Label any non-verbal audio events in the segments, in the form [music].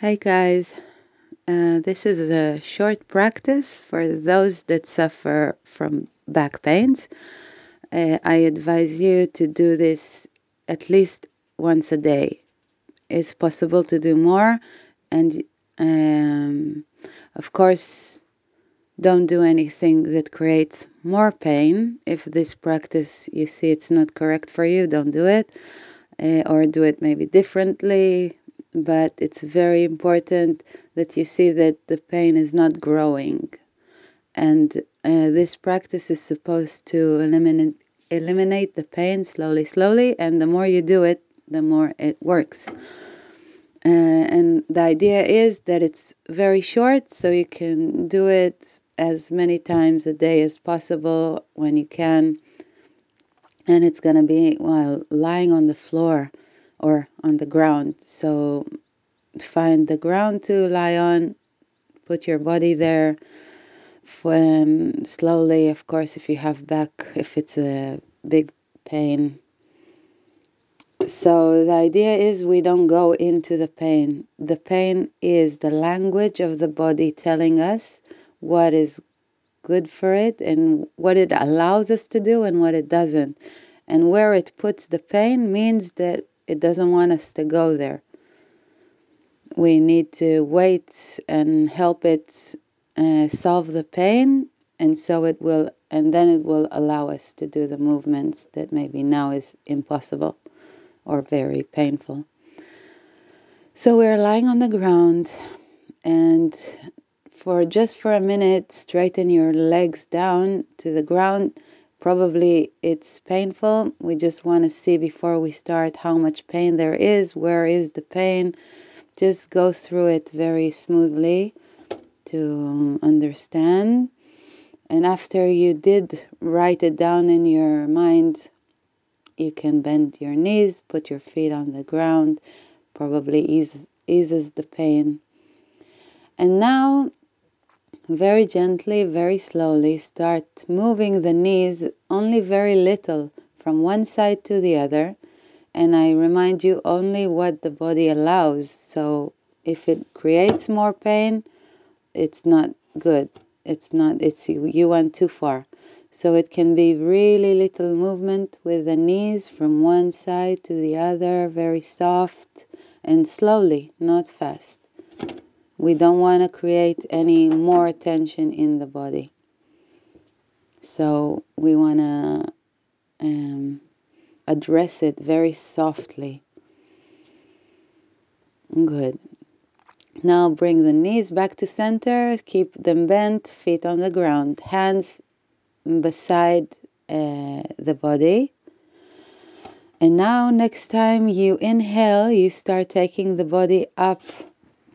Hi, guys. Uh, this is a short practice for those that suffer from back pains. Uh, I advise you to do this at least once a day. It's possible to do more, and um, of course, don't do anything that creates more pain. If this practice you see it's not correct for you, don't do it, uh, or do it maybe differently but it's very important that you see that the pain is not growing. And uh, this practice is supposed to eliminate eliminate the pain slowly, slowly, and the more you do it, the more it works. Uh, and the idea is that it's very short, so you can do it as many times a day as possible when you can. And it's going to be while lying on the floor or on the ground. So find the ground to lie on, put your body there. When slowly, of course, if you have back, if it's a big pain. So the idea is we don't go into the pain. The pain is the language of the body telling us what is good for it and what it allows us to do and what it doesn't. And where it puts the pain means that it doesn't want us to go there. We need to wait and help it uh, solve the pain, and so it will, and then it will allow us to do the movements that maybe now is impossible or very painful. So we're lying on the ground, and for just for a minute, straighten your legs down to the ground Probably it's painful. We just want to see before we start how much pain there is, where is the pain. Just go through it very smoothly to um, understand. And after you did write it down in your mind, you can bend your knees, put your feet on the ground, probably ease, eases the pain. And now very gently, very slowly, start moving the knees only very little from one side to the other. And I remind you only what the body allows. So if it creates more pain, it's not good. It's not, it's you went too far. So it can be really little movement with the knees from one side to the other, very soft and slowly, not fast. We don't want to create any more tension in the body. So we want to um, address it very softly. Good. Now bring the knees back to center, keep them bent, feet on the ground, hands beside uh, the body. And now, next time you inhale, you start taking the body up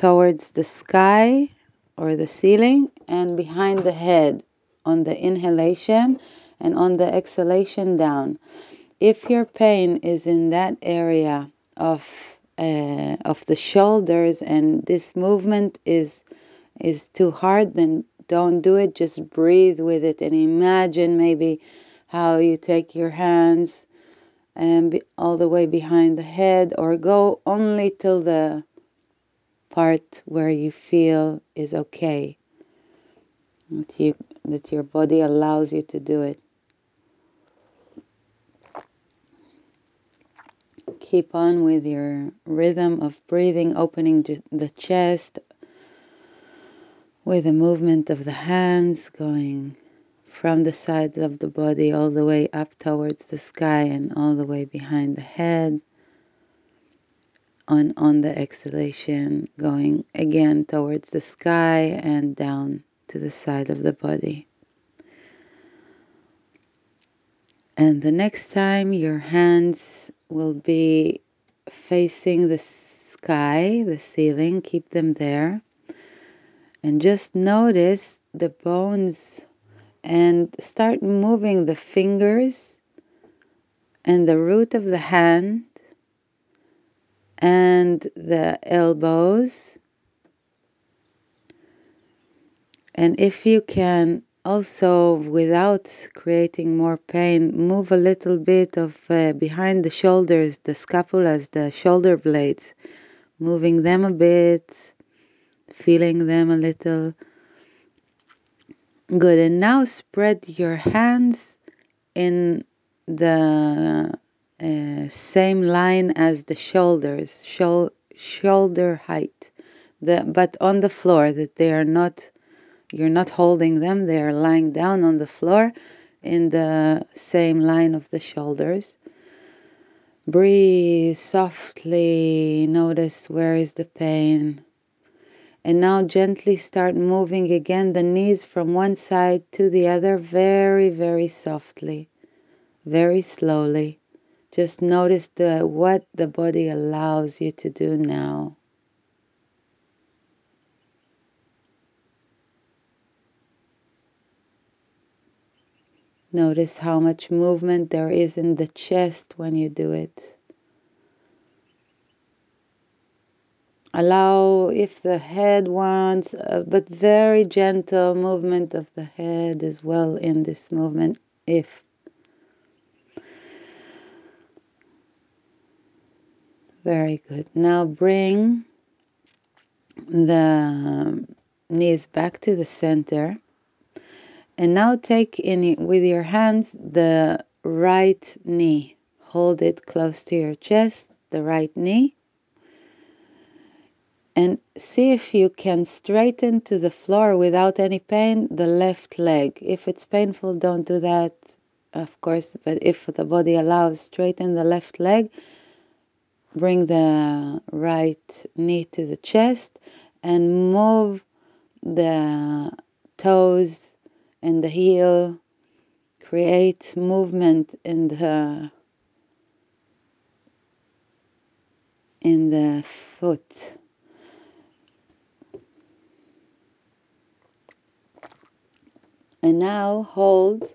towards the sky or the ceiling and behind the head on the inhalation and on the exhalation down. If your pain is in that area of uh, of the shoulders and this movement is is too hard, then don't do it. Just breathe with it and imagine maybe how you take your hands and be all the way behind the head, or go only till the part where you feel is okay. That, you, that your body allows you to do it. Keep on with your rhythm of breathing, opening the chest with the movement of the hands going from the sides of the body all the way up towards the sky and all the way behind the head on, on the exhalation, going again towards the sky and down to the side of the body. And the next time, your hands will be facing the sky, the ceiling, keep them there. And just notice the bones and start moving the fingers and the root of the hand and the elbows. And if you can also, without creating more pain, move a little bit of uh, behind the shoulders, the scapulas, the shoulder blades. moving them a bit, feeling them a little. Good. And now spread your hands in the uh, same line as the shoulders, shou- shoulder height, the, but on the floor, that they are not, you're not holding them, they are lying down on the floor in the same line of the shoulders. Breathe softly, notice where is the pain. And now gently start moving again the knees from one side to the other very, very softly, very slowly. Just notice the what the body allows you to do now. Notice how much movement there is in the chest when you do it. Allow, if the head wants, uh, but very gentle movement of the head as well in this movement, if. Very good. Now bring the um, knees back to the center and now take in with your hands the right knee. Hold it close to your chest, the right knee. And see if you can straighten to the floor without any pain the left leg. If it's painful, don't do that, of course, but if the body allows, straighten the left leg. Bring the right knee to the chest and move the toes and the heel create movement in the in the foot. And now hold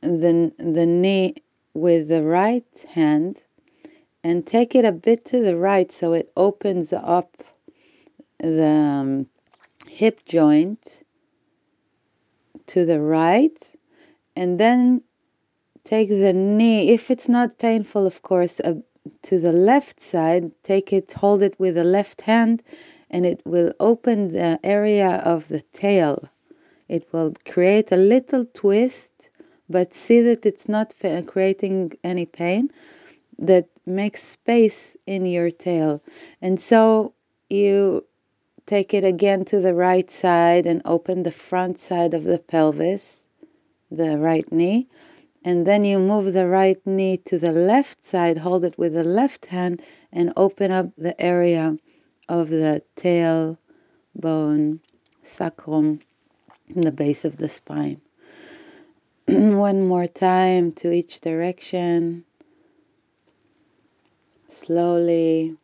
the, the knee with the right hand and take it a bit to the right so it opens up the um, hip joint to the right and then take the knee if it's not painful of course uh, to the left side take it hold it with the left hand and it will open the area of the tail. It will create a little twist but see that it's not creating any pain that makes space in your tail and so you Take it again to the right side and open the front side of the pelvis, the right knee. And then you move the right knee to the left side, hold it with the left hand, and open up the area of the tail bone, sacrum, the base of the spine. [clears throat] One more time to each direction. Slowly.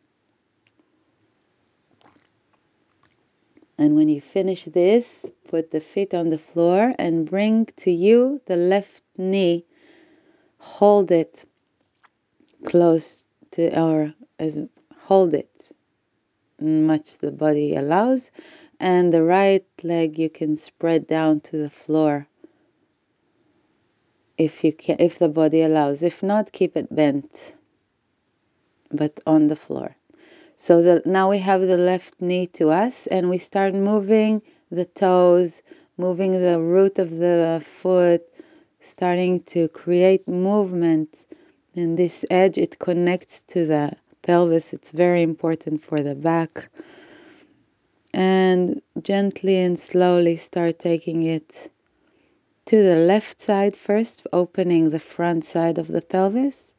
And when you finish this, put the feet on the floor and bring to you the left knee. Hold it close to our as hold it much the body allows. And the right leg you can spread down to the floor if you can if the body allows. If not keep it bent but on the floor so that now we have the left knee to us and we start moving the toes, moving the root of the foot, starting to create movement. In this edge, it connects to the pelvis. It's very important for the back. And gently and slowly start taking it to the left side first, opening the front side of the pelvis,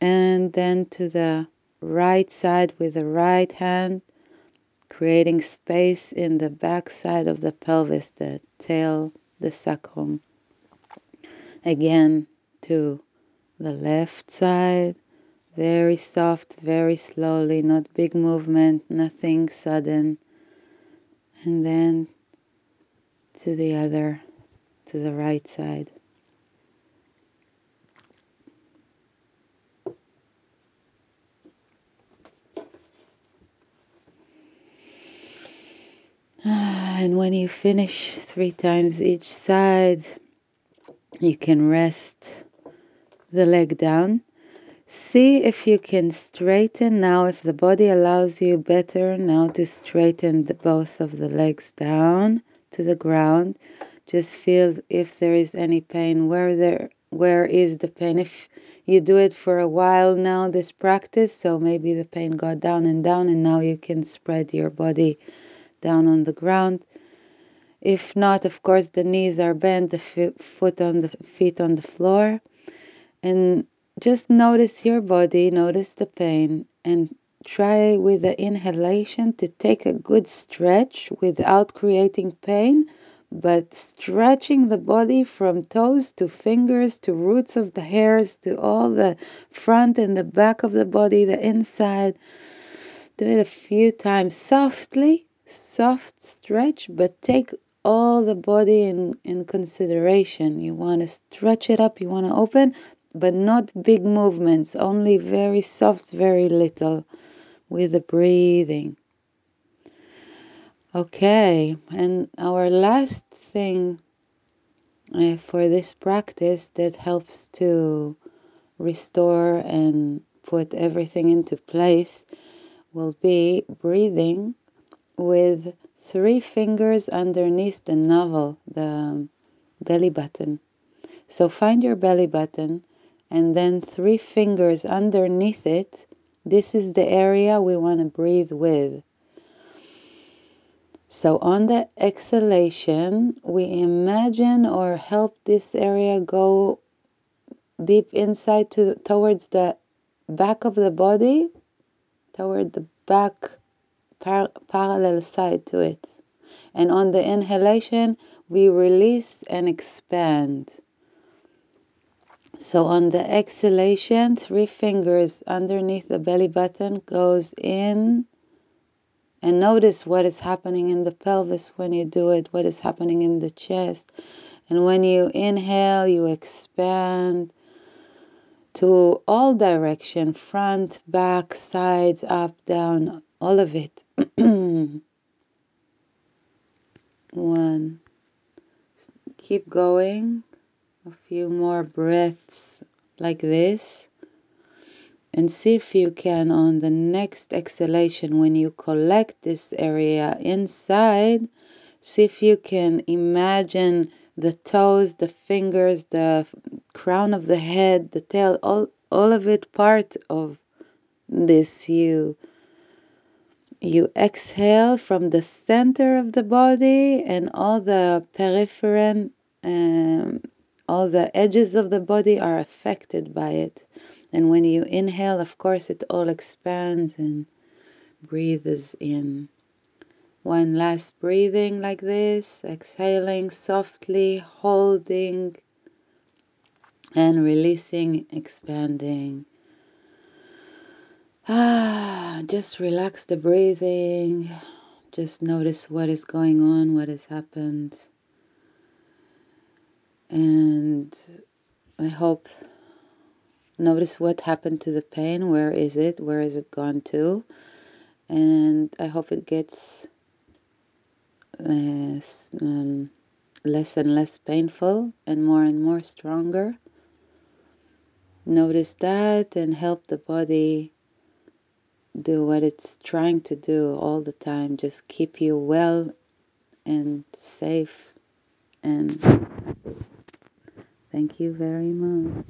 and then to the right side with the right hand, creating space in the back side of the pelvis, the tail, the sacrum. Again, to the left side, very soft, very slowly, not big movement, nothing sudden. And then to the other, to the right side. And when you finish three times each side, you can rest the leg down. See if you can straighten now, if the body allows you better now to straighten the, both of the legs down to the ground. Just feel if there is any pain, where there where is the pain. If you do it for a while now, this practice, so maybe the pain got down and down, and now you can spread your body down on the ground. If not, of course, the knees are bent, the foot on the feet on the floor, and just notice your body, notice the pain, and try with the inhalation to take a good stretch without creating pain, but stretching the body from toes to fingers to roots of the hairs to all the front and the back of the body, the inside. Do it a few times softly, soft stretch, but take all the body in, in consideration. You want to stretch it up, you want to open, but not big movements, only very soft, very little with the breathing. Okay, and our last thing uh, for this practice that helps to restore and put everything into place will be breathing with three fingers underneath the navel, the um, belly button. So find your belly button and then three fingers underneath it. This is the area we want to breathe with. So, on the exhalation, we imagine or help this area go deep inside to towards the back of the body, toward the back par- parallel side to it. And on the inhalation, we release and expand. So on the exhalation, three fingers underneath the belly button goes in and notice what is happening in the pelvis when you do it, what is happening in the chest. And when you inhale, you expand to all direction, front, back, sides, up, down, all of it. [clears throat] One. Keep going a few more breaths like this and see if you can on the next exhalation when you collect this area inside see if you can imagine the toes the fingers the crown of the head the tail all all of it part of this you you exhale from the center of the body and all the peripheral um, all the edges of the body are affected by it. And when you inhale, of course, it all expands and breathes in. One last breathing like this, exhaling softly, holding and releasing, expanding. Ah, just relax the breathing. Just notice what is going on, what has happened. And I hope notice what happened to the pain. Where is it? Where is it gone to? And I hope it gets uh, um, less and less painful and more and more stronger. Notice that and help the body do what it's trying to do all the time. Just keep you well and safe and Thank you very much.